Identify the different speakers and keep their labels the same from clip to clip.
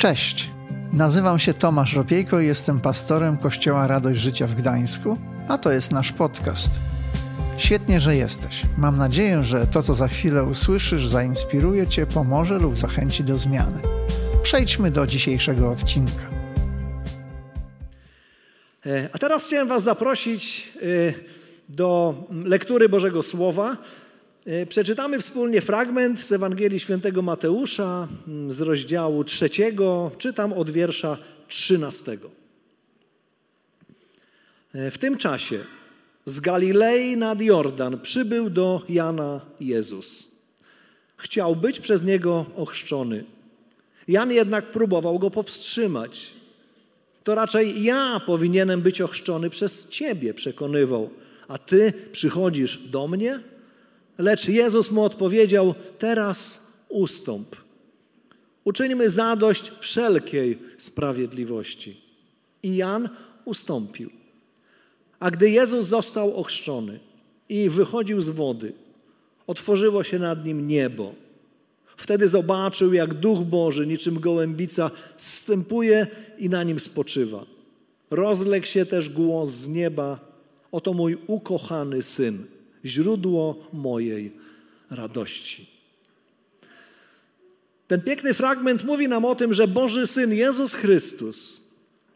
Speaker 1: Cześć, nazywam się Tomasz Ropiejko i jestem pastorem Kościoła Radość Życia w Gdańsku, a to jest nasz podcast. Świetnie, że jesteś. Mam nadzieję, że to, co za chwilę usłyszysz, zainspiruje Cię, pomoże lub zachęci do zmiany. Przejdźmy do dzisiejszego odcinka.
Speaker 2: E, a teraz chciałem Was zaprosić e, do lektury Bożego Słowa. E, przeczytamy wspólnie fragment z Ewangelii Świętego Mateusza mm, z rozdziału trzeciego, czytam od wiersza trzynastego. W tym czasie z Galilei nad Jordan przybył do Jana Jezus. Chciał być przez niego ochrzczony. Jan jednak próbował go powstrzymać. To raczej ja powinienem być ochrzczony przez ciebie, przekonywał, a ty przychodzisz do mnie? Lecz Jezus mu odpowiedział: Teraz ustąp. Uczyńmy zadość wszelkiej sprawiedliwości. I Jan ustąpił. A gdy Jezus został ochrzczony i wychodził z wody, otworzyło się nad nim niebo. Wtedy zobaczył, jak Duch Boży, niczym gołębica, zstępuje i na nim spoczywa. Rozległ się też głos z nieba: Oto mój ukochany syn, źródło mojej radości. Ten piękny fragment mówi nam o tym, że Boży Syn Jezus Chrystus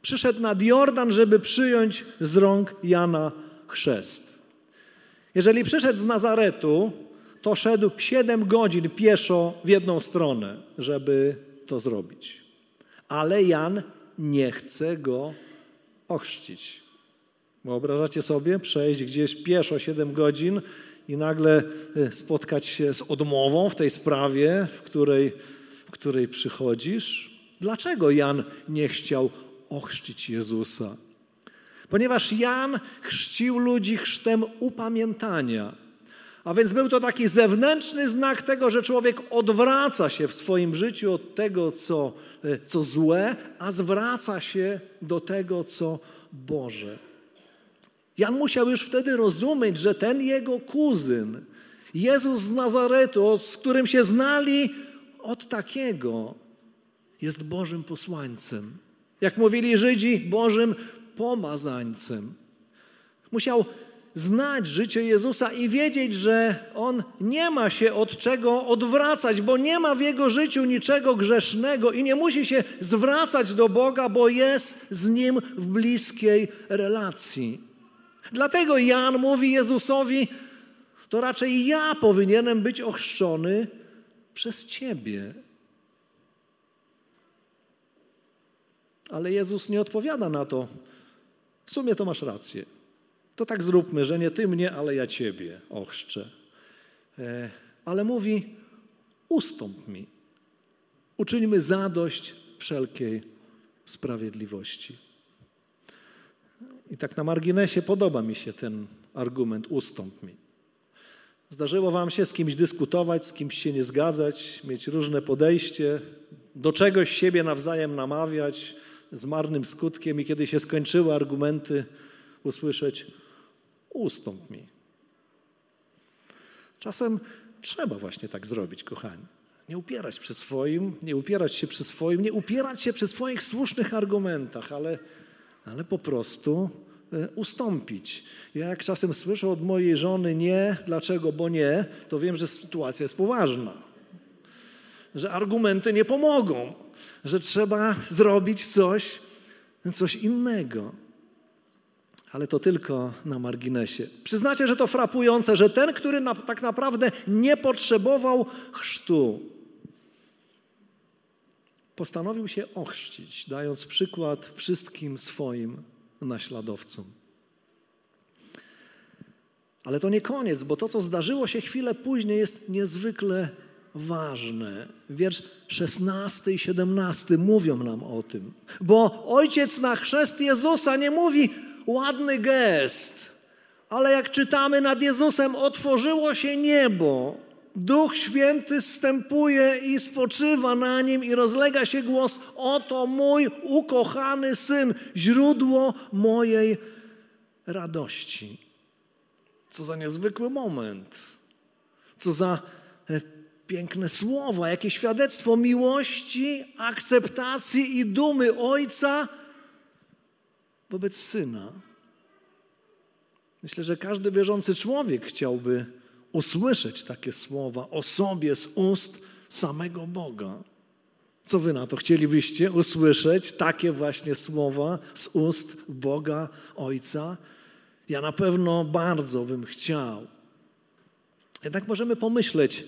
Speaker 2: przyszedł nad Jordan, żeby przyjąć z rąk Jana chrzest. Jeżeli przyszedł z Nazaretu, to szedł 7 godzin pieszo w jedną stronę, żeby to zrobić. Ale Jan nie chce go ochrzcić. Wyobrażacie sobie przejść gdzieś pieszo 7 godzin i nagle e, spotkać się z odmową w tej sprawie, w której, w której przychodzisz? Dlaczego Jan nie chciał ochrzcić Jezusa? Ponieważ Jan chrzcił ludzi chrztem upamiętania. A więc był to taki zewnętrzny znak tego, że człowiek odwraca się w swoim życiu od tego, co, e, co złe, a zwraca się do tego, co Boże. Jan musiał już wtedy rozumieć, że ten jego kuzyn, Jezus z Nazaretu, z którym się znali od takiego, jest Bożym posłańcem. Jak mówili Żydzi, Bożym pomazańcem. Musiał znać życie Jezusa i wiedzieć, że On nie ma się od czego odwracać, bo nie ma w Jego życiu niczego grzesznego i nie musi się zwracać do Boga, bo jest z Nim w bliskiej relacji. Dlatego Jan mówi Jezusowi, to raczej ja powinienem być ochrzczony przez Ciebie. Ale Jezus nie odpowiada na to. W sumie to masz rację. To tak zróbmy, że nie ty mnie, ale ja ciebie ochrzczę. E, ale mówi: ustąp mi. Uczyńmy zadość wszelkiej sprawiedliwości. I tak na marginesie podoba mi się ten argument: ustąp mi. Zdarzyło Wam się z kimś dyskutować, z kimś się nie zgadzać, mieć różne podejście, do czegoś siebie nawzajem namawiać z marnym skutkiem, i kiedy się skończyły argumenty, usłyszeć: ustąp mi. Czasem trzeba właśnie tak zrobić, kochani. Nie upierać przy swoim, nie upierać się przy swoim, nie upierać się przy swoich słusznych argumentach, ale, ale po prostu e, ustąpić. Ja jak czasem słyszę od mojej żony nie, dlaczego, bo nie, to wiem, że sytuacja jest poważna. Że argumenty nie pomogą, że trzeba zrobić coś, coś innego ale to tylko na marginesie. Przyznacie, że to frapujące, że ten, który na, tak naprawdę nie potrzebował chrztu, postanowił się ochrzcić, dając przykład wszystkim swoim naśladowcom. Ale to nie koniec, bo to, co zdarzyło się chwilę później, jest niezwykle ważne. Wiersz 16 i 17 mówią nam o tym. Bo ojciec na chrzest Jezusa nie mówi, ładny gest, ale jak czytamy nad Jezusem, otworzyło się niebo. Duch Święty stępuje i spoczywa na nim, i rozlega się głos: Oto mój ukochany syn, źródło mojej radości. Co za niezwykły moment. Co za e, piękne słowa, jakie świadectwo miłości, akceptacji i dumy Ojca wobec Syna. Myślę, że każdy wierzący człowiek chciałby usłyszeć takie słowa o sobie z ust samego Boga. Co wy na to chcielibyście usłyszeć? Takie właśnie słowa z ust Boga Ojca? Ja na pewno bardzo bym chciał. Jednak możemy pomyśleć,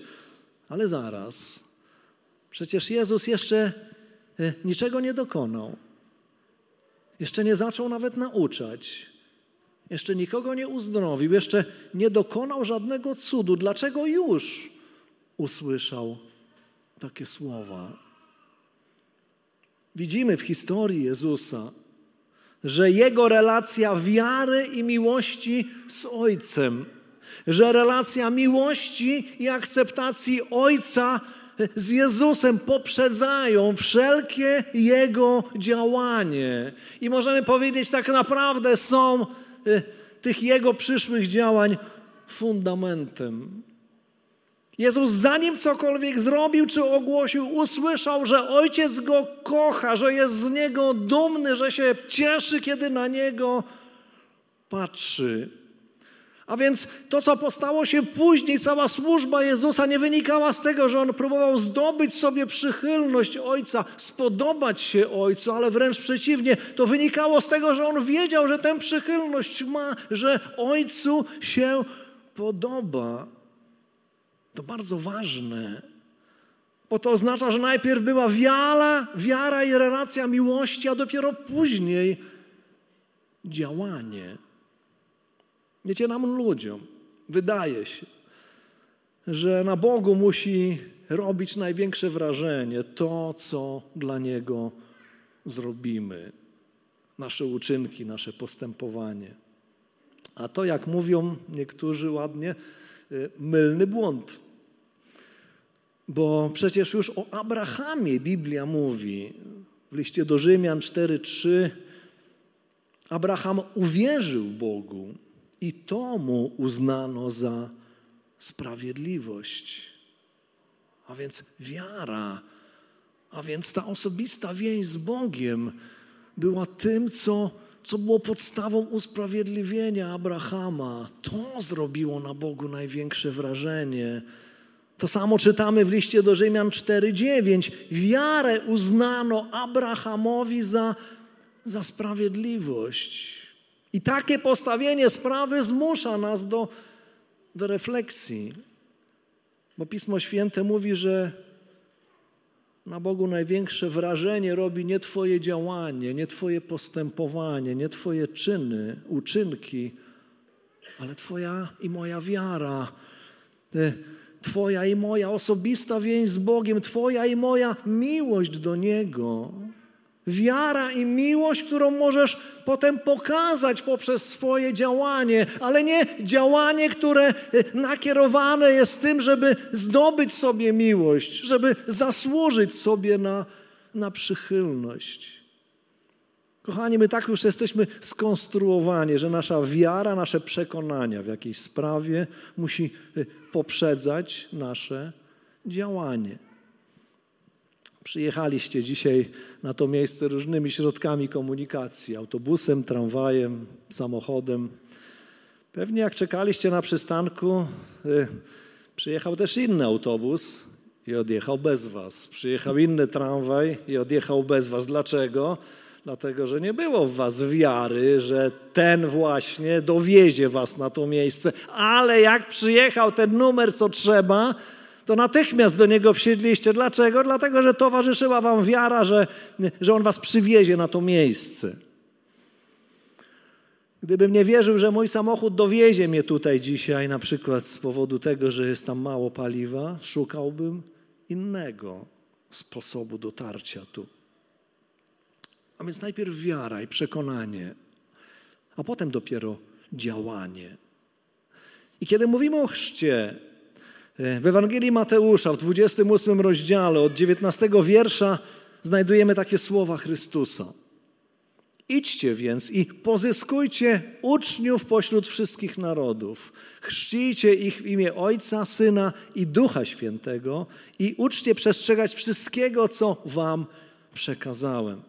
Speaker 2: ale zaraz, przecież Jezus jeszcze e, niczego nie dokonał. Jeszcze nie zaczął nawet nauczać. Jeszcze nikogo nie uzdrowił, jeszcze nie dokonał żadnego cudu. Dlaczego już usłyszał takie słowa? Widzimy w historii Jezusa, że jego relacja wiary i miłości z Ojcem, że relacja miłości i akceptacji Ojca z Jezusem poprzedzają wszelkie Jego działanie. I możemy powiedzieć, tak naprawdę są tych Jego przyszłych działań fundamentem. Jezus zanim cokolwiek zrobił czy ogłosił, usłyszał, że Ojciec go kocha, że jest z niego dumny, że się cieszy, kiedy na niego patrzy. A więc to, co postało się później, cała służba Jezusa nie wynikała z tego, że on próbował zdobyć sobie przychylność Ojca, spodobać się Ojcu, ale wręcz przeciwnie, to wynikało z tego, że on wiedział, że tę przychylność ma, że Ojcu się podoba. To bardzo ważne, bo to oznacza, że najpierw była wiara, wiara i relacja miłości, a dopiero później działanie. Wiecie, nam ludziom wydaje się, że na Bogu musi robić największe wrażenie to, co dla Niego zrobimy. Nasze uczynki, nasze postępowanie. A to, jak mówią niektórzy ładnie, y, mylny błąd. Bo przecież już o Abrahamie Biblia mówi w liście do Rzymian 4:3. Abraham uwierzył Bogu i to mu uznano za sprawiedliwość. A więc wiara, a więc ta osobista więź z Bogiem była tym, co, co było podstawą usprawiedliwienia Abrahama. To zrobiło na Bogu największe wrażenie. To samo czytamy w liście do Rzymian 4:9. Wiarę uznano Abrahamowi za, za sprawiedliwość. I takie postawienie sprawy zmusza nas do, do refleksji. Bo Pismo Święte mówi, że na Bogu największe wrażenie robi nie Twoje działanie, nie Twoje postępowanie, nie Twoje czyny, uczynki, ale Twoja i moja wiara. Twoja i moja osobista więź z Bogiem, Twoja i moja miłość do Niego. Wiara i miłość, którą możesz potem pokazać poprzez swoje działanie, ale nie działanie, które nakierowane jest tym, żeby zdobyć sobie miłość, żeby zasłużyć sobie na, na przychylność. Kochani, my tak już jesteśmy skonstruowani, że nasza wiara, nasze przekonania w jakiejś sprawie musi y, poprzedzać nasze działanie. Przyjechaliście dzisiaj na to miejsce różnymi środkami komunikacji autobusem, tramwajem, samochodem. Pewnie jak czekaliście na przystanku, y, przyjechał też inny autobus i odjechał bez Was. Przyjechał inny tramwaj i odjechał bez Was. Dlaczego? Dlatego, że nie było w was wiary, że ten właśnie dowiezie was na to miejsce. Ale jak przyjechał ten numer, co trzeba, to natychmiast do niego wsiedliście. Dlaczego? Dlatego, że towarzyszyła wam wiara, że, że on was przywiezie na to miejsce. Gdybym nie wierzył, że mój samochód dowiezie mnie tutaj dzisiaj, na przykład z powodu tego, że jest tam mało paliwa, szukałbym innego sposobu dotarcia tu. A więc najpierw wiara i przekonanie, a potem dopiero działanie. I kiedy mówimy o chrzcie, w Ewangelii Mateusza w 28 rozdziale od 19 wiersza znajdujemy takie słowa Chrystusa. Idźcie więc i pozyskujcie uczniów pośród wszystkich narodów. Chrzcijcie ich w imię Ojca, Syna i Ducha Świętego i uczcie przestrzegać wszystkiego, co wam przekazałem.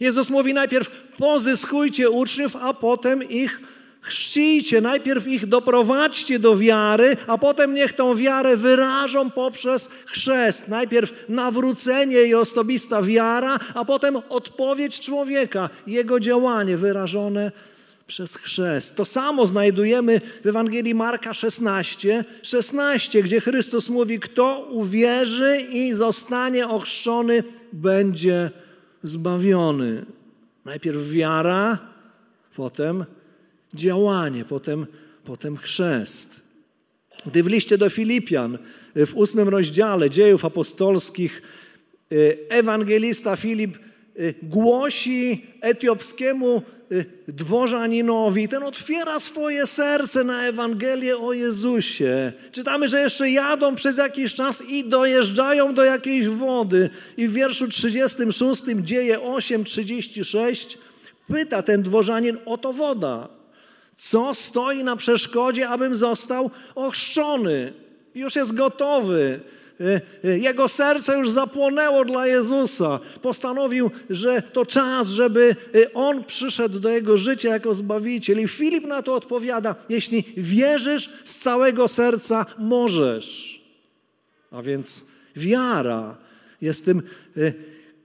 Speaker 2: Jezus mówi najpierw pozyskujcie uczniów, a potem ich chrzcijcie. Najpierw ich doprowadźcie do wiary, a potem niech tą wiarę wyrażą poprzez chrzest. Najpierw nawrócenie i osobista wiara, a potem odpowiedź człowieka, jego działanie wyrażone przez chrzest. To samo znajdujemy w Ewangelii Marka 16, 16, gdzie Chrystus mówi, kto uwierzy i zostanie ochrzczony, będzie zbawiony. Najpierw wiara, potem działanie, potem, potem chrzest. Gdy w liście do Filipian w ósmym rozdziale dziejów apostolskich y, ewangelista Filip y, głosi etiopskiemu y, dworzaninowi, ten otwiera swoje serce na Ewangelię o Jezusie. Czytamy, że jeszcze jadą przez jakiś czas i dojeżdżają do jakiejś wody. I w wierszu 36 dzieje 8:36 pyta ten dworzanin, oto woda. Co stoi na przeszkodzie, abym został ochrzczony? Już jest gotowy. E, e, jego serce już zapłonęło dla Jezusa. Postanowił, że to czas, żeby e, On przyszedł do jego życia jako Zbawiciel. I Filip na to odpowiada, jeśli wierzysz z całego serca, możesz. A więc wiara jest tym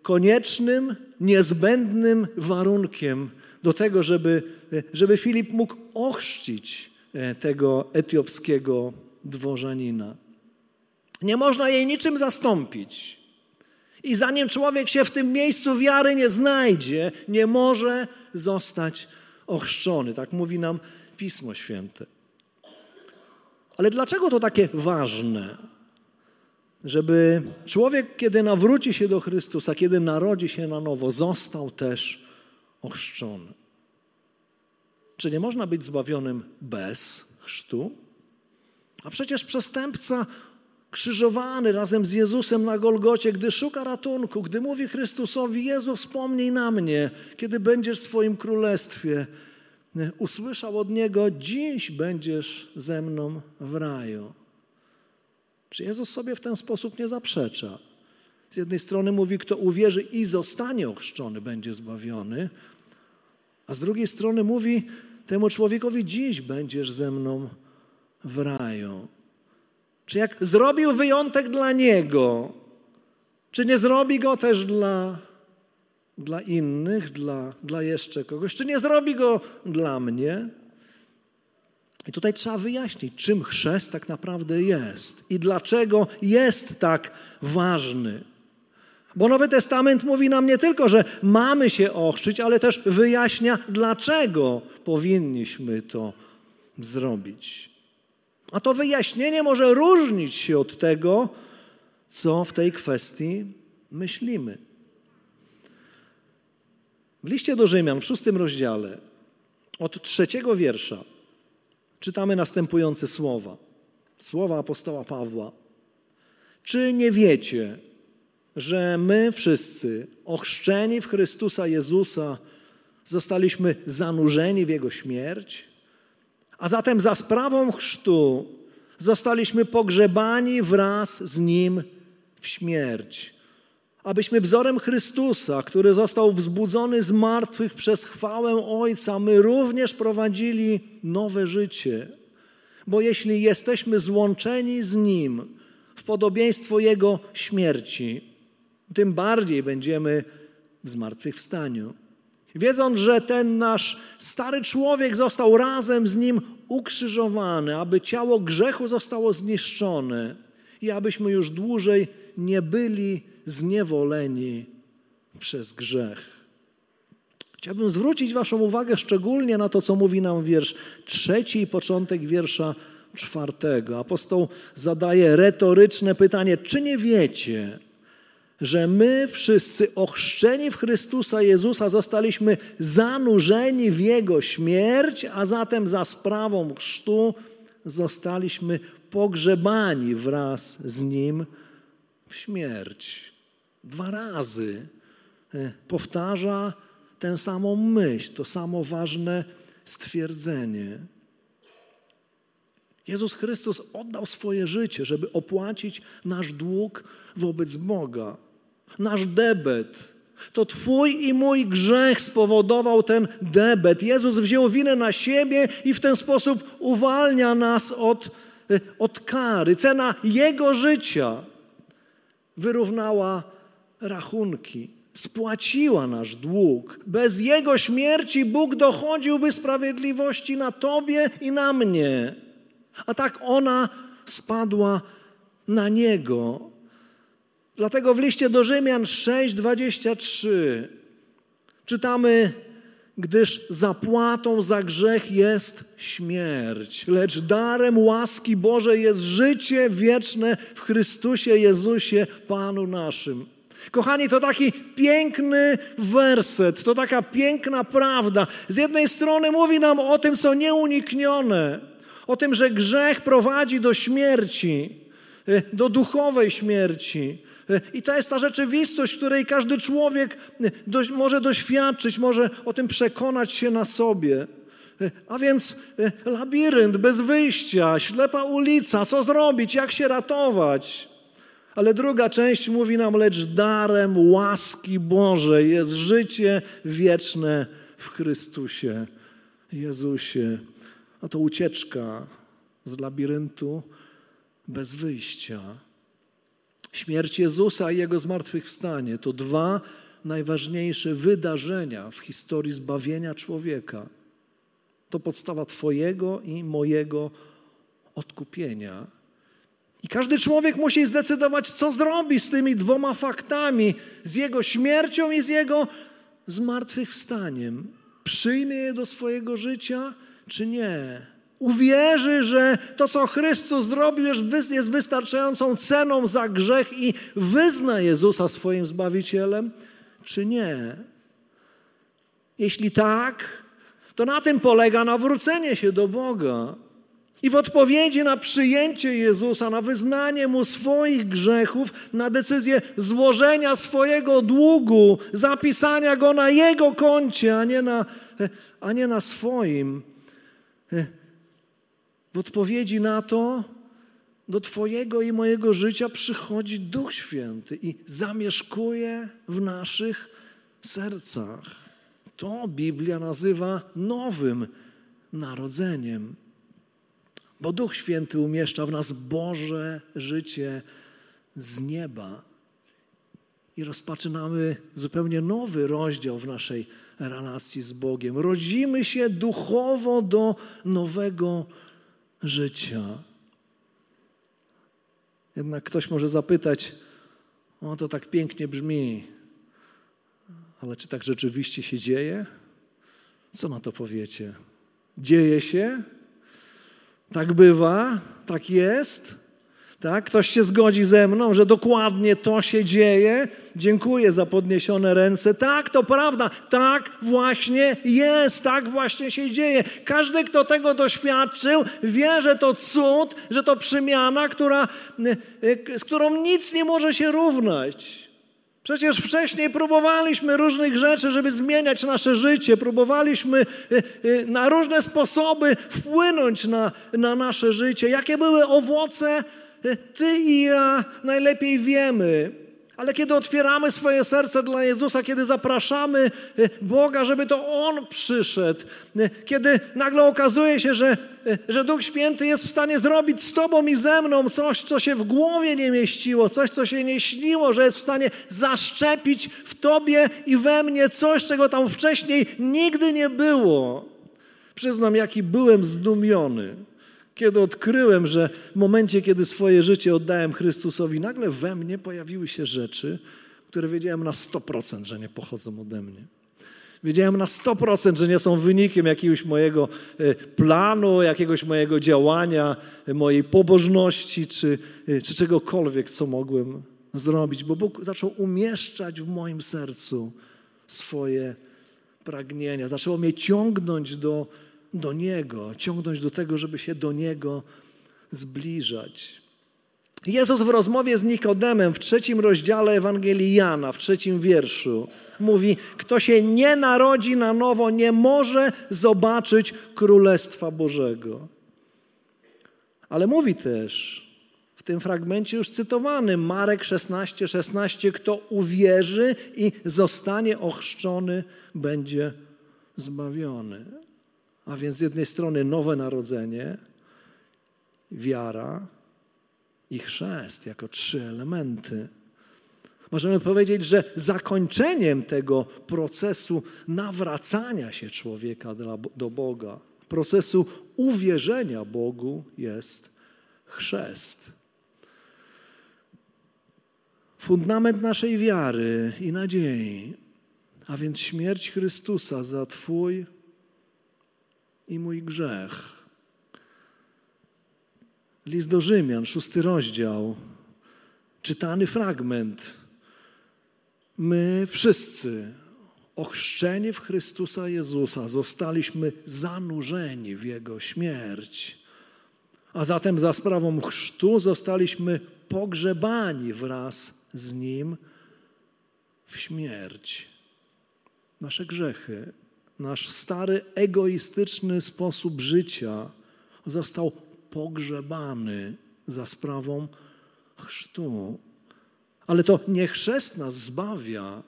Speaker 2: koniecznym, niezbędnym warunkiem do tego, żeby, żeby Filip mógł ochrzcić e, tego etiopskiego dworzanina. Nie można jej niczym zastąpić. I zanim człowiek się w tym miejscu wiary nie znajdzie, nie może zostać ochrzczony. Tak mówi nam Pismo Święte. Ale dlaczego to takie ważne? Żeby człowiek, kiedy nawróci się do Chrystusa, kiedy narodzi się na nowo, został też ochrzczony. Czy nie można być zbawionym bez chrztu? A przecież przestępca krzyżowany razem z Jezusem na Golgocie, gdy szuka ratunku, gdy mówi Chrystusowi: Jezu, wspomnij na mnie, kiedy będziesz w swoim królestwie, usłyszał od niego: Dziś będziesz ze mną w raju. Czy Jezus sobie w ten sposób nie zaprzecza? Z jednej strony mówi, kto uwierzy i zostanie ochrzczony, będzie zbawiony, a z drugiej strony mówi temu człowiekowi: Dziś będziesz ze mną w raju. Czy jak zrobił wyjątek dla niego, czy nie zrobi go też dla, dla innych, dla, dla jeszcze kogoś? Czy nie zrobi go dla mnie? I tutaj trzeba wyjaśnić, czym chrzest tak naprawdę jest i dlaczego jest tak ważny. Bo Nowy Testament mówi nam nie tylko, że mamy się ochrzcić, ale też wyjaśnia, dlaczego powinniśmy to zrobić. A to wyjaśnienie może różnić się od tego, co w tej kwestii myślimy. W liście do Rzymian w szóstym rozdziale, od trzeciego wiersza, czytamy następujące słowa. Słowa apostoła Pawła. Czy nie wiecie, że my wszyscy, ochrzczeni w Chrystusa Jezusa, zostaliśmy zanurzeni w Jego śmierć, a zatem za sprawą chrztu zostaliśmy pogrzebani wraz z Nim w śmierć, abyśmy wzorem Chrystusa, który został wzbudzony z martwych przez chwałę Ojca, my również prowadzili nowe życie. Bo jeśli jesteśmy złączeni z Nim w podobieństwo Jego śmierci, tym bardziej będziemy w zmartwychwstaniu. Wiedząc, że ten nasz stary człowiek został razem z nim ukrzyżowany, aby ciało grzechu zostało zniszczone i abyśmy już dłużej nie byli zniewoleni przez grzech. Chciałbym zwrócić Waszą uwagę szczególnie na to, co mówi nam wiersz trzeci i początek wiersza czwartego. Apostoł zadaje retoryczne pytanie: Czy nie wiecie, że my wszyscy ochrzczeni w Chrystusa Jezusa zostaliśmy zanurzeni w Jego śmierć, a zatem za sprawą chrztu zostaliśmy pogrzebani wraz z Nim w śmierć. Dwa razy e, powtarza tę samą myśl, to samo ważne stwierdzenie. Jezus Chrystus oddał swoje życie, żeby opłacić nasz dług wobec Boga, nasz debet. To Twój i mój grzech spowodował ten debet. Jezus wziął winę na siebie i w ten sposób uwalnia nas od, od kary. Cena Jego życia wyrównała rachunki, spłaciła nasz dług. Bez Jego śmierci Bóg dochodziłby sprawiedliwości na Tobie i na mnie. A tak ona spadła na Niego. Dlatego w liście do Rzymian 6:23 czytamy, gdyż zapłatą za grzech jest śmierć, lecz darem łaski Bożej jest życie wieczne w Chrystusie Jezusie, Panu naszym. Kochani, to taki piękny werset, to taka piękna prawda. Z jednej strony mówi nam o tym, co nieuniknione, o tym, że grzech prowadzi do śmierci, y, do duchowej śmierci. I to jest ta rzeczywistość, której każdy człowiek może doświadczyć, może o tym przekonać się na sobie. A więc labirynt bez wyjścia, ślepa ulica, co zrobić, jak się ratować. Ale druga część mówi nam, lecz darem łaski Bożej jest życie wieczne w Chrystusie Jezusie. A to ucieczka z labiryntu bez wyjścia. Śmierć Jezusa i Jego zmartwychwstanie to dwa najważniejsze wydarzenia w historii zbawienia człowieka. To podstawa Twojego i mojego odkupienia. I każdy człowiek musi zdecydować, co zrobi z tymi dwoma faktami, z jego śmiercią i z jego zmartwychwstaniem. Przyjmie je do swojego życia, czy nie? Uwierzy, że to, co Chrystus zrobił, jest wystarczającą ceną za grzech i wyzna Jezusa swoim Zbawicielem, czy nie? Jeśli tak, to na tym polega nawrócenie się do Boga. I w odpowiedzi na przyjęcie Jezusa, na wyznanie Mu swoich grzechów, na decyzję złożenia swojego długu, zapisania go na Jego koncie, a nie na, a nie na swoim, w odpowiedzi na to do Twojego i mojego życia przychodzi Duch Święty i zamieszkuje w naszych sercach. To Biblia nazywa nowym narodzeniem bo Duch Święty umieszcza w nas Boże życie z nieba. I rozpoczynamy zupełnie nowy rozdział w naszej relacji z Bogiem. Rodzimy się duchowo do nowego życia. Jednak ktoś może zapytać, o to tak pięknie brzmi, ale czy tak rzeczywiście się dzieje? Co na to powiecie? Dzieje się? Tak bywa, tak jest. Tak? Ktoś się zgodzi ze mną, że dokładnie to się dzieje. Dziękuję za podniesione ręce. Tak, to prawda. Tak właśnie jest. Tak właśnie się dzieje. Każdy, kto tego doświadczył, wie, że to cud, że to przemiana, która, z którą nic nie może się równać. Przecież wcześniej próbowaliśmy różnych rzeczy, żeby zmieniać nasze życie, próbowaliśmy y, y, na różne sposoby wpłynąć na, na nasze życie. Jakie były owoce, y, ty i ja najlepiej wiemy. Ale kiedy otwieramy swoje serce dla Jezusa, kiedy zapraszamy y, Boga, żeby to On przyszedł, y, kiedy nagle okazuje się, że, y, że Duch Święty jest w stanie zrobić z Tobą i ze mną coś, co się w głowie nie mieściło, coś, co się nie śniło, że jest w stanie zaszczepić w Tobie i we mnie coś, czego tam wcześniej nigdy nie było. Przyznam, jaki byłem zdumiony. Kiedy odkryłem, że w momencie, kiedy swoje życie oddałem Chrystusowi, nagle we mnie pojawiły się rzeczy, które wiedziałem na 100%, że nie pochodzą ode mnie. Wiedziałem na 100%, że nie są wynikiem jakiegoś mojego e, planu, jakiegoś mojego działania, e, mojej pobożności czy, e, czy czegokolwiek, co mogłem zrobić, bo Bóg zaczął umieszczać w moim sercu swoje pragnienia. Zaczęło mnie ciągnąć do, do Niego, ciągnąć do tego, żeby się do Niego zbliżać. Jezus w rozmowie z Nikodemem w trzecim rozdziale Ewangelii Jana, w trzecim wierszu, mówi: Kto się nie narodzi na nowo, nie może zobaczyć Królestwa Bożego. Ale mówi też w tym fragmencie już cytowanym, Marek 16, 16, kto uwierzy i zostanie ochrzczony, będzie zbawiony. A więc z jednej strony nowe narodzenie, wiara i chrzest jako trzy elementy. Możemy powiedzieć, że zakończeniem tego procesu nawracania się człowieka do Boga, procesu uwierzenia Bogu jest chrzest. Fundament naszej wiary i nadziei, a więc śmierć Chrystusa za Twój i mój grzech. List do Rzymian, szósty rozdział, czytany fragment. My wszyscy, ochrzczeni w Chrystusa Jezusa, zostaliśmy zanurzeni w Jego śmierć. A zatem za sprawą chrztu zostaliśmy pogrzebani wraz z Nim w śmierć. Nasze grzechy, nasz stary, egoistyczny sposób życia został pogrzebany za sprawą chrztu. Ale to nie chrzest nas zbawia,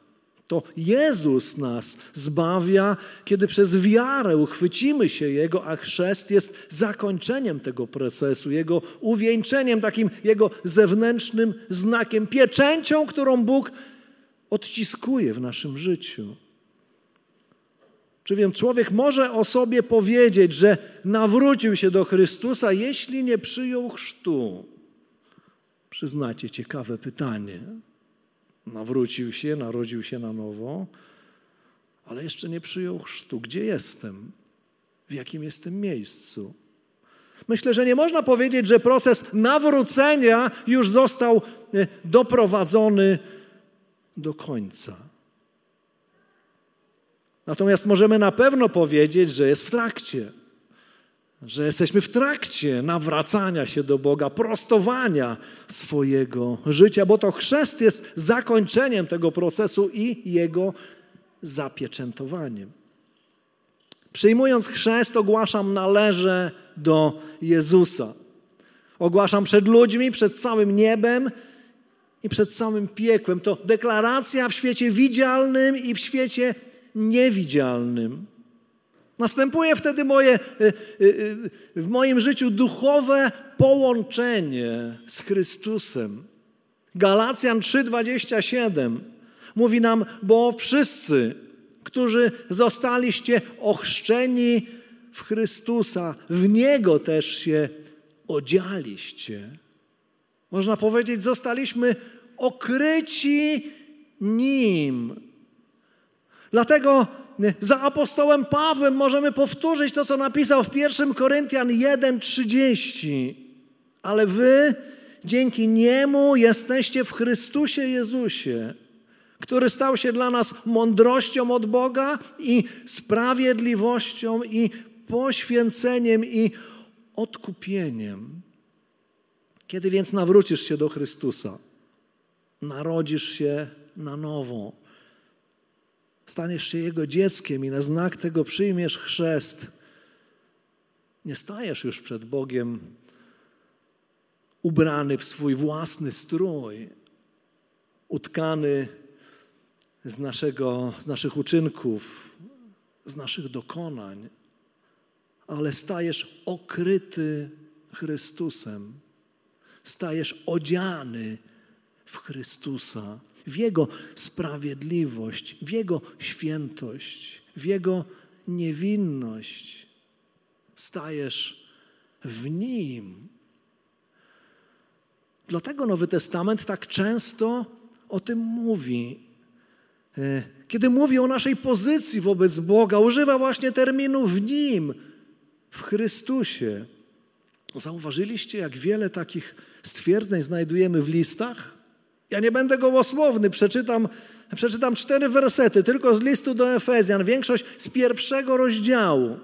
Speaker 2: to Jezus nas zbawia, kiedy przez wiarę uchwycimy się Jego, a chrzest jest zakończeniem tego procesu, Jego uwieńczeniem, takim Jego zewnętrznym znakiem, pieczęcią, którą Bóg odciskuje w naszym życiu. Czy wiem, człowiek może o sobie powiedzieć, że nawrócił się do Chrystusa, jeśli nie przyjął chrztu? Przyznacie ciekawe pytanie. Nawrócił się, narodził się na nowo, ale jeszcze nie przyjął chrztu. Gdzie jestem? W jakim jestem miejscu? Myślę, że nie można powiedzieć, że proces nawrócenia już został e, doprowadzony do końca. Natomiast możemy na pewno powiedzieć, że jest w trakcie, że jesteśmy w trakcie nawracania się do Boga, prostowania swojego życia, bo to chrzest jest zakończeniem tego procesu i jego zapieczętowaniem. Przyjmując chrzest, ogłaszam należę do Jezusa. Ogłaszam przed ludźmi, przed całym niebem i przed samym piekłem. To deklaracja w świecie widzialnym i w świecie niewidzialnym. Następuje wtedy moje, y, y, y, w moim życiu duchowe połączenie z Chrystusem. Galacjan 3:27 mówi nam, bo wszyscy, którzy zostaliście ochrzczeni w Chrystusa, w Niego też się odzialiście. Można powiedzieć, zostaliśmy okryci Nim. Dlatego za apostołem Pawłem możemy powtórzyć to, co napisał w 1 Koryntian 1:30. Ale wy dzięki niemu jesteście w Chrystusie Jezusie, który stał się dla nas mądrością od Boga i sprawiedliwością i poświęceniem i odkupieniem. Kiedy więc nawrócisz się do Chrystusa, narodzisz się na nowo staniesz się Jego dzieckiem i na znak tego przyjmiesz chrzest, nie stajesz już przed Bogiem ubrany w swój własny strój, utkany z, naszego, z naszych uczynków, z naszych dokonań, ale stajesz okryty Chrystusem, stajesz odziany w Chrystusa w Jego sprawiedliwość, w Jego świętość, w Jego niewinność. Stajesz w Nim. Dlatego Nowy Testament tak często o tym mówi. E, kiedy mówi o naszej pozycji wobec Boga, używa właśnie terminu w Nim, w Chrystusie. Zauważyliście, jak wiele takich stwierdzeń znajdujemy w listach? Ja nie będę gołosłowny, przeczytam, przeczytam cztery wersety, tylko z listu do Efezjan, większość z pierwszego rozdziału.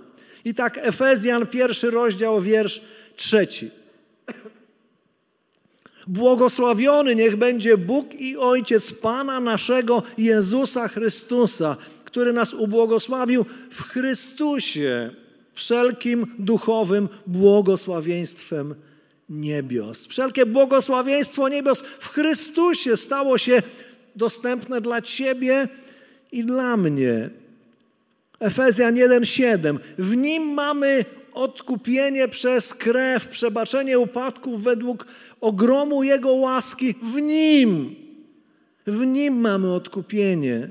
Speaker 2: I tak Efezjan, pierwszy rozdział, wiersz trzeci. Błogosławiony niech będzie Bóg i Ojciec Pana naszego Jezusa Chrystusa, który nas ubłogosławił w Chrystusie wszelkim duchowym błogosławieństwem niebios. Wszelkie błogosławieństwo niebios w Chrystusie stało się dostępne dla Ciebie i dla mnie. Efezjan 1:7. W nim mamy odkupienie przez krew, przebaczenie upadków według ogromu Jego łaski. W nim, w nim mamy odkupienie.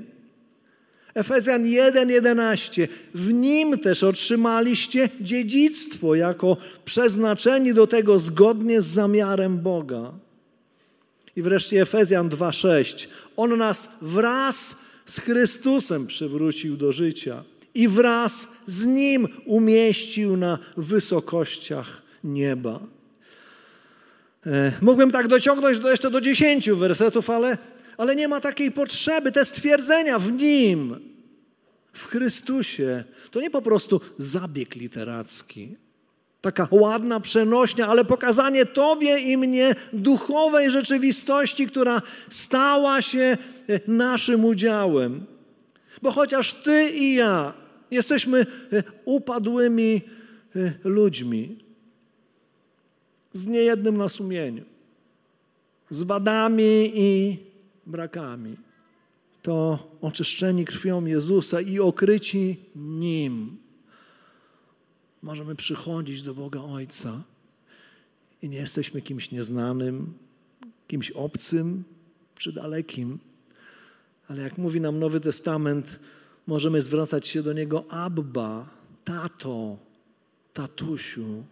Speaker 2: Efezjan 1:11. W nim też otrzymaliście dziedzictwo jako przeznaczeni do tego zgodnie z zamiarem Boga. I wreszcie Efezjan 2:6. On nas wraz z Chrystusem przywrócił do życia i wraz z nim umieścił na wysokościach nieba. E, mógłbym tak dociągnąć do, jeszcze do dziesięciu wersetów, ale, ale nie ma takiej potrzeby. Te stwierdzenia w nim, w Chrystusie, to nie po prostu zabieg literacki. Taka ładna przenośnia, ale pokazanie Tobie i mnie duchowej rzeczywistości, która stała się e, naszym udziałem. Bo chociaż Ty i ja jesteśmy e, upadłymi ludźmi, z niejednym na sumieniu, z wadami i brakami. To oczyszczeni krwią Jezusa i okryci Nim. Możemy przychodzić do Boga Ojca i nie jesteśmy kimś nieznanym, kimś obcym czy dalekim, ale jak mówi nam Nowy Testament, możemy zwracać się do Niego Abba, tato, tatusiu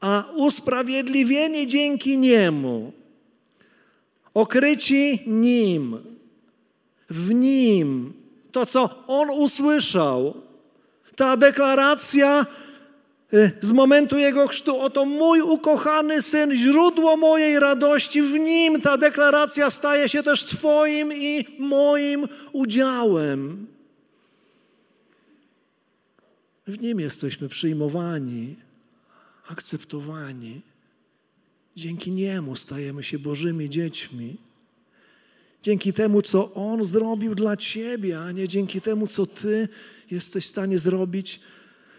Speaker 2: a usprawiedliwieni dzięki Niemu, okryci Nim, w Nim, to co On usłyszał, ta deklaracja y, z momentu Jego chrztu, oto mój ukochany Syn, źródło mojej radości, w Nim ta deklaracja staje się też Twoim i moim udziałem. W Nim jesteśmy przyjmowani akceptowani. Dzięki Niemu stajemy się Bożymi dziećmi. Dzięki temu, co On zrobił dla Ciebie, a nie dzięki temu, co Ty jesteś w stanie zrobić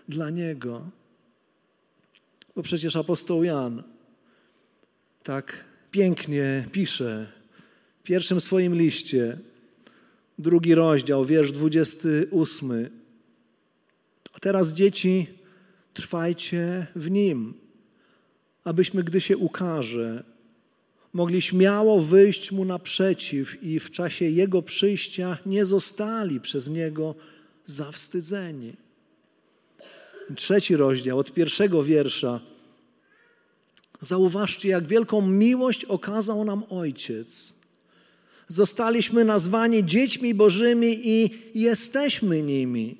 Speaker 2: dla Niego. Bo przecież apostoł Jan tak pięknie pisze w pierwszym swoim liście, drugi rozdział, wiersz 28. A teraz dzieci, Trwajcie w Nim, abyśmy, gdy się ukaże, mogli śmiało wyjść Mu naprzeciw i w czasie Jego przyjścia nie zostali przez Niego zawstydzeni. Trzeci rozdział, od pierwszego wiersza. Zauważcie, jak wielką miłość okazał nam Ojciec. Zostaliśmy nazwani dziećmi Bożymi i jesteśmy nimi.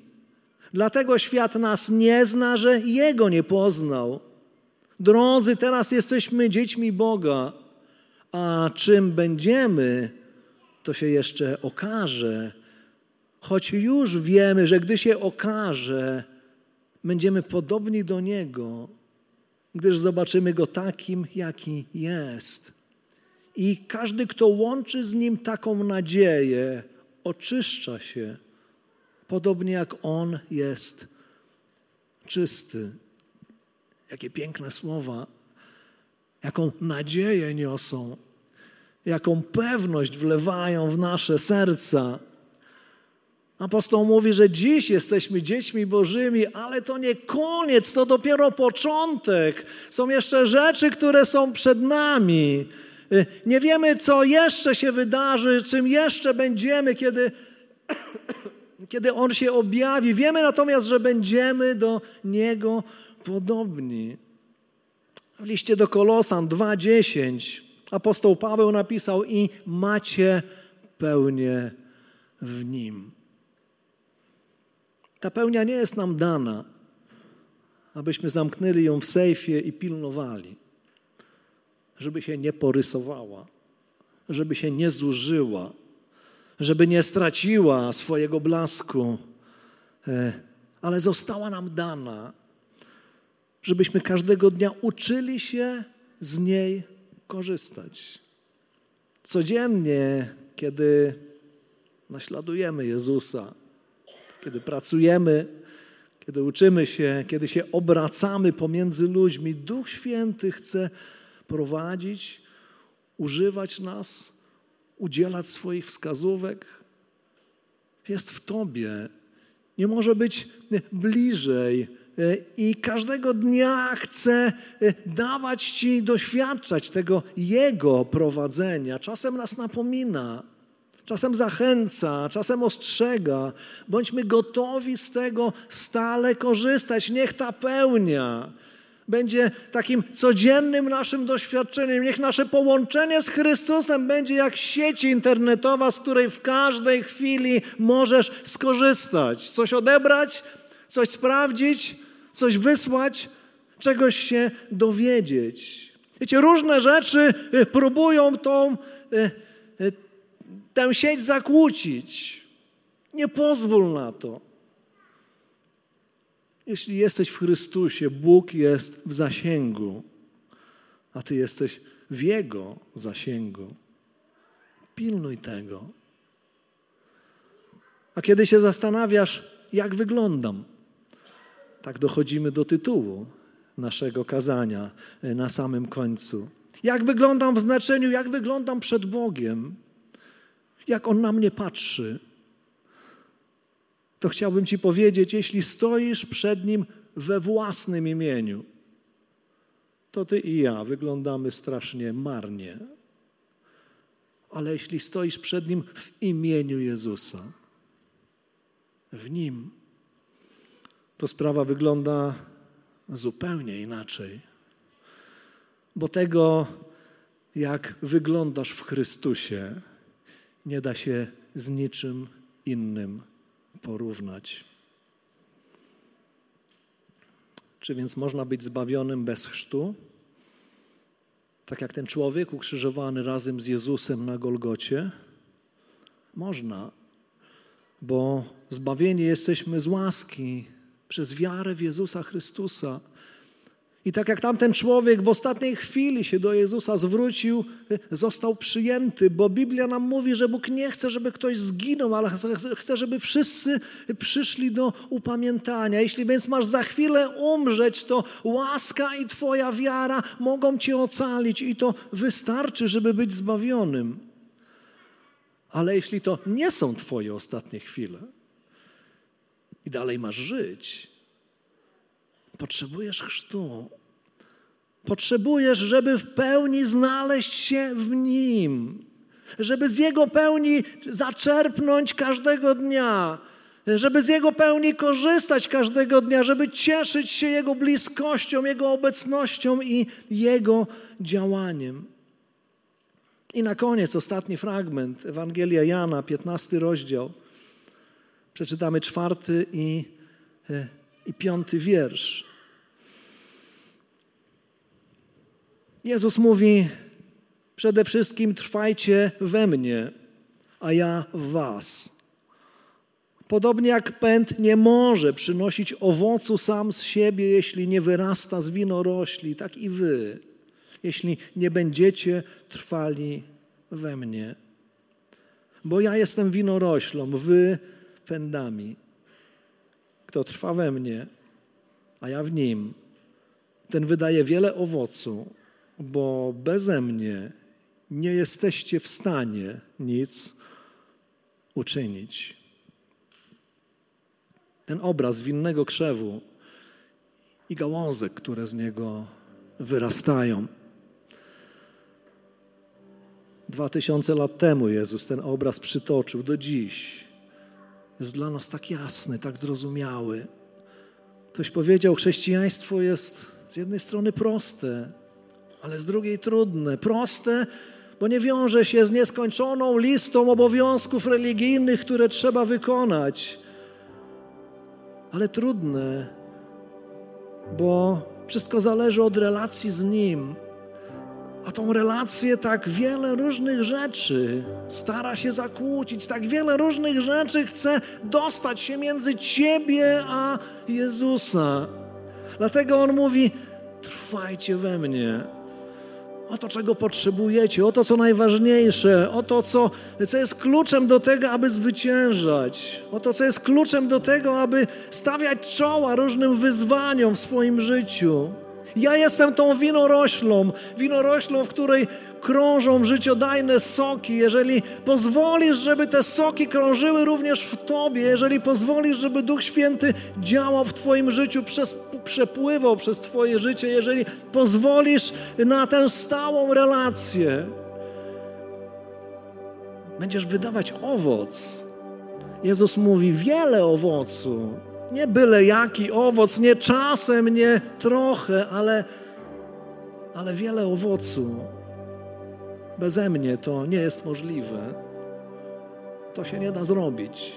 Speaker 2: Dlatego świat nas nie zna, że Jego nie poznał. Drodzy, teraz jesteśmy dziećmi Boga, a czym będziemy, to się jeszcze okaże. Choć już wiemy, że gdy się okaże, będziemy podobni do Niego, gdyż zobaczymy Go takim, jaki jest. I każdy, kto łączy z Nim taką nadzieję, oczyszcza się podobnie jak On jest czysty. Jakie piękne słowa, jaką nadzieję niosą, jaką pewność wlewają w nasze serca. Apostoł mówi, że dziś jesteśmy dziećmi Bożymi, ale to nie koniec, to dopiero początek. Są jeszcze rzeczy, które są przed nami. Nie wiemy, co jeszcze się wydarzy, czym jeszcze będziemy, kiedy kiedy On się objawi. Wiemy natomiast, że będziemy do Niego podobni. W liście do Kolosan 2:10 apostoł Paweł napisał i macie pełnię w Nim. Ta pełnia nie jest nam dana, abyśmy zamknęli ją w sejfie i pilnowali, żeby się nie porysowała, żeby się nie zużyła, żeby nie straciła swojego blasku, e, ale została nam dana, żebyśmy każdego dnia uczyli się z niej korzystać. Codziennie, kiedy naśladujemy Jezusa, kiedy pracujemy, kiedy uczymy się, kiedy się obracamy pomiędzy ludźmi, Duch Święty chce prowadzić, używać nas, udzielać swoich wskazówek. Jest w Tobie. Nie może być bliżej. I każdego dnia chce dawać Ci doświadczać tego Jego prowadzenia. Czasem nas napomina, czasem zachęca, czasem ostrzega. Bądźmy gotowi z tego stale korzystać. Niech ta pełnia będzie takim codziennym naszym doświadczeniem. Niech nasze połączenie z Chrystusem będzie jak sieć internetowa, z której w każdej chwili możesz skorzystać, coś odebrać, coś sprawdzić, coś wysłać, czegoś się dowiedzieć. Wiecie, różne rzeczy y, próbują tą, y, y, tę sieć zakłócić. Nie pozwól na to. Jeśli jesteś w Chrystusie, Bóg jest w zasięgu, a Ty jesteś w Jego zasięgu. Pilnuj tego. A kiedy się zastanawiasz, jak wyglądam, tak dochodzimy do tytułu naszego kazania e, na samym końcu. Jak wyglądam w znaczeniu, jak wyglądam przed Bogiem, jak On na mnie patrzy to chciałbym Ci powiedzieć, jeśli stoisz przed Nim we własnym imieniu, to Ty i ja wyglądamy strasznie marnie. Ale jeśli stoisz przed Nim w imieniu Jezusa, w Nim, to sprawa wygląda zupełnie inaczej. Bo tego, jak wyglądasz w Chrystusie, nie da się z niczym innym porównać. Czy więc można być zbawionym bez chrztu? Tak jak ten człowiek ukrzyżowany razem z Jezusem na Golgocie? Można, bo zbawieni jesteśmy z łaski przez wiarę w Jezusa Chrystusa. I tak jak tamten człowiek w ostatniej chwili się do Jezusa zwrócił, został przyjęty, bo Biblia nam mówi, że Bóg nie chce, żeby ktoś zginął, ale chce, żeby wszyscy przyszli do upamiętania. Jeśli więc masz za chwilę umrzeć, to łaska i Twoja wiara mogą Cię ocalić i to wystarczy, żeby być zbawionym. Ale jeśli to nie są Twoje ostatnie chwile i dalej masz żyć, Potrzebujesz chrztu. Potrzebujesz, żeby w pełni znaleźć się w Nim, żeby z Jego pełni zaczerpnąć każdego dnia, żeby z Jego pełni korzystać każdego dnia, żeby cieszyć się Jego bliskością, Jego obecnością i Jego działaniem. I na koniec ostatni fragment, Ewangelia Jana, 15 rozdział. Przeczytamy czwarty i, e, i piąty wiersz. Jezus mówi: Przede wszystkim trwajcie we mnie, a ja w Was. Podobnie jak pęd nie może przynosić owocu sam z siebie, jeśli nie wyrasta z winorośli, tak i wy, jeśli nie będziecie trwali we mnie. Bo ja jestem winoroślą, wy pędami. Kto trwa we mnie, a ja w nim, ten wydaje wiele owocu bo beze mnie nie jesteście w stanie nic uczynić. Ten obraz winnego krzewu i gałązek, które z niego wyrastają. Dwa tysiące lat temu Jezus ten obraz przytoczył do dziś. Jest dla nas tak jasny, tak zrozumiały. Ktoś powiedział, chrześcijaństwo jest z jednej strony proste, ale z drugiej trudne, proste, bo nie wiąże się z nieskończoną listą obowiązków religijnych, które trzeba wykonać, ale trudne, bo wszystko zależy od relacji z Nim. A tą relację tak wiele różnych rzeczy stara się zakłócić, tak wiele różnych rzeczy chce dostać się między Ciebie a Jezusa. Dlatego On mówi: Trwajcie we mnie o to, czego potrzebujecie, o to, co najważniejsze, o to, co, co jest kluczem do tego, aby zwyciężać, o to, co jest kluczem do tego, aby stawiać czoła różnym wyzwaniom w swoim życiu. Ja jestem tą winoroślą, winoroślą, w której krążą życiodajne soki, jeżeli pozwolisz, żeby te soki krążyły również w Tobie, jeżeli pozwolisz, żeby Duch Święty działał w Twoim życiu, przez, przepływał przez Twoje życie, jeżeli pozwolisz na tę stałą relację, będziesz wydawać owoc. Jezus mówi wiele owocu. Nie byle jaki owoc, nie czasem, nie trochę, ale, ale wiele owocu. Beze mnie to nie jest możliwe. To się nie da zrobić.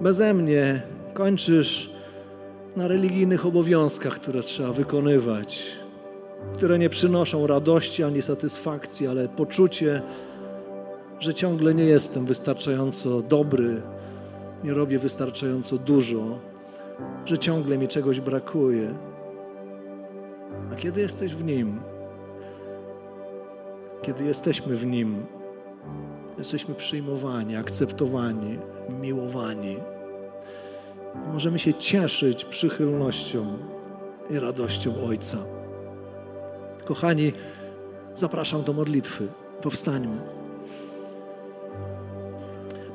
Speaker 2: Beze mnie kończysz na religijnych obowiązkach, które trzeba wykonywać, które nie przynoszą radości ani satysfakcji, ale poczucie, że ciągle nie jestem wystarczająco dobry, nie robię wystarczająco dużo, że ciągle mi czegoś brakuje. A kiedy jesteś w Nim, kiedy jesteśmy w Nim, jesteśmy przyjmowani, akceptowani, miłowani. Możemy się cieszyć przychylnością i radością Ojca. Kochani, zapraszam do modlitwy. Powstańmy.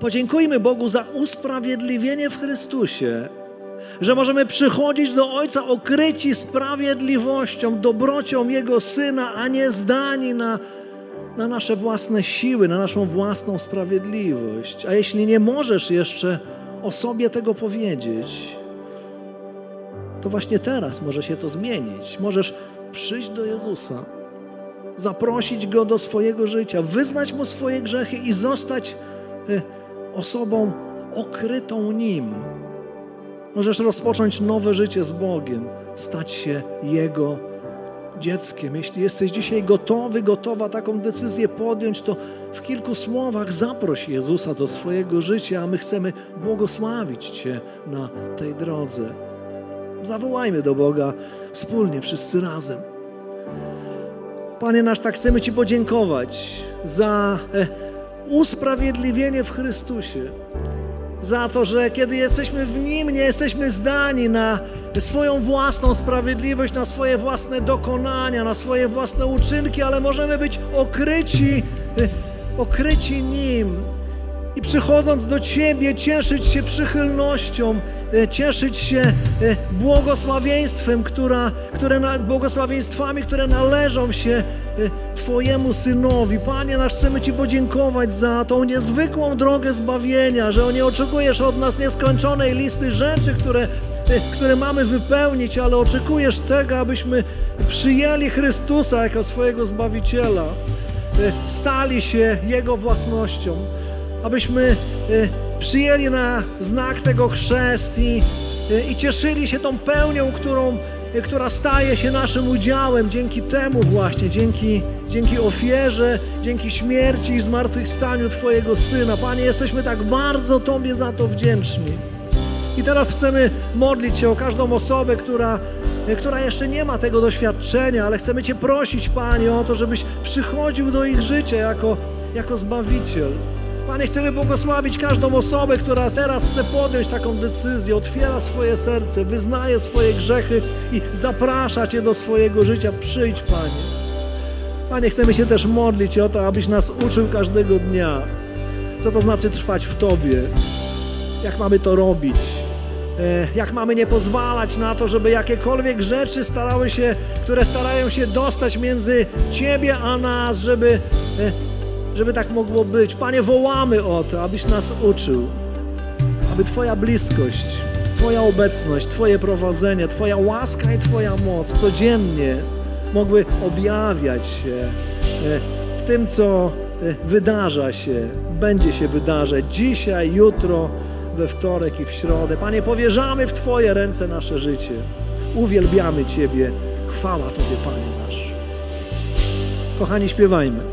Speaker 2: Podziękujmy Bogu za usprawiedliwienie w Chrystusie, że możemy przychodzić do Ojca okryci sprawiedliwością, dobrocią Jego Syna, a nie zdani na na nasze własne siły, na naszą własną sprawiedliwość. A jeśli nie możesz jeszcze o sobie tego powiedzieć, to właśnie teraz może się to zmienić. Możesz przyjść do Jezusa, zaprosić Go do swojego życia, wyznać Mu swoje grzechy i zostać e, osobą okrytą Nim. Możesz rozpocząć nowe życie z Bogiem, stać się Jego dzieckiem. Jeśli jesteś dzisiaj gotowy, gotowa taką decyzję podjąć, to w kilku słowach zaproś Jezusa do swojego życia, a my chcemy błogosławić Cię na tej drodze. Zawołajmy do Boga wspólnie, wszyscy razem. Panie nasz, tak chcemy Ci podziękować za e, usprawiedliwienie w Chrystusie, za to, że kiedy jesteśmy w Nim, nie jesteśmy zdani na swoją własną sprawiedliwość, na swoje własne dokonania, na swoje własne uczynki, ale możemy być okryci, okryci Nim. I przychodząc do Ciebie, cieszyć się przychylnością, y, cieszyć się y, błogosławieństwem, która, które, błogosławieństwami, które należą się Twojemu Synowi. Panie nasz, chcemy Ci podziękować za tą niezwykłą drogę zbawienia, że nie oczekujesz od nas nieskończonej listy rzeczy, które które mamy wypełnić, ale oczekujesz tego, abyśmy przyjęli Chrystusa jako swojego Zbawiciela, e, stali się Jego własnością, abyśmy e, przyjęli na znak tego chrzest i, e, i cieszyli się tą pełnią, którą, która staje się naszym udziałem dzięki temu właśnie, dzięki, dzięki ofierze, dzięki śmierci i zmartwychwstaniu Twojego Syna. Panie, jesteśmy tak bardzo Tobie za to wdzięczni. I teraz chcemy modlić się o każdą osobę, która, która jeszcze nie ma tego doświadczenia, ale chcemy Cię prosić, Panie, o to, żebyś przychodził do ich życia jako, jako Zbawiciel. Panie, chcemy błogosławić każdą osobę, która teraz chce podjąć taką decyzję, otwiera swoje serce, wyznaje swoje grzechy i zaprasza Cię do swojego życia. Przyjdź, Panie. Panie, chcemy się też modlić o to, abyś nas uczył każdego dnia, co to znaczy trwać w Tobie, jak mamy to robić E, jak mamy nie pozwalać na to, żeby jakiekolwiek rzeczy starały się, które starają się dostać między Ciebie a nas, żeby, e, żeby tak mogło być. Panie, wołamy o to, abyś nas uczył, aby Twoja bliskość, Twoja obecność, Twoje prowadzenie, Twoja łaska i Twoja moc codziennie mogły objawiać się e, w tym, co wydarza się, będzie się wydarzać dzisiaj, jutro, we wtorek i w środę. Panie, powierzamy w Twoje ręce nasze życie. Uwielbiamy Ciebie. Chwała Tobie, Panie nasz. Kochani, śpiewajmy.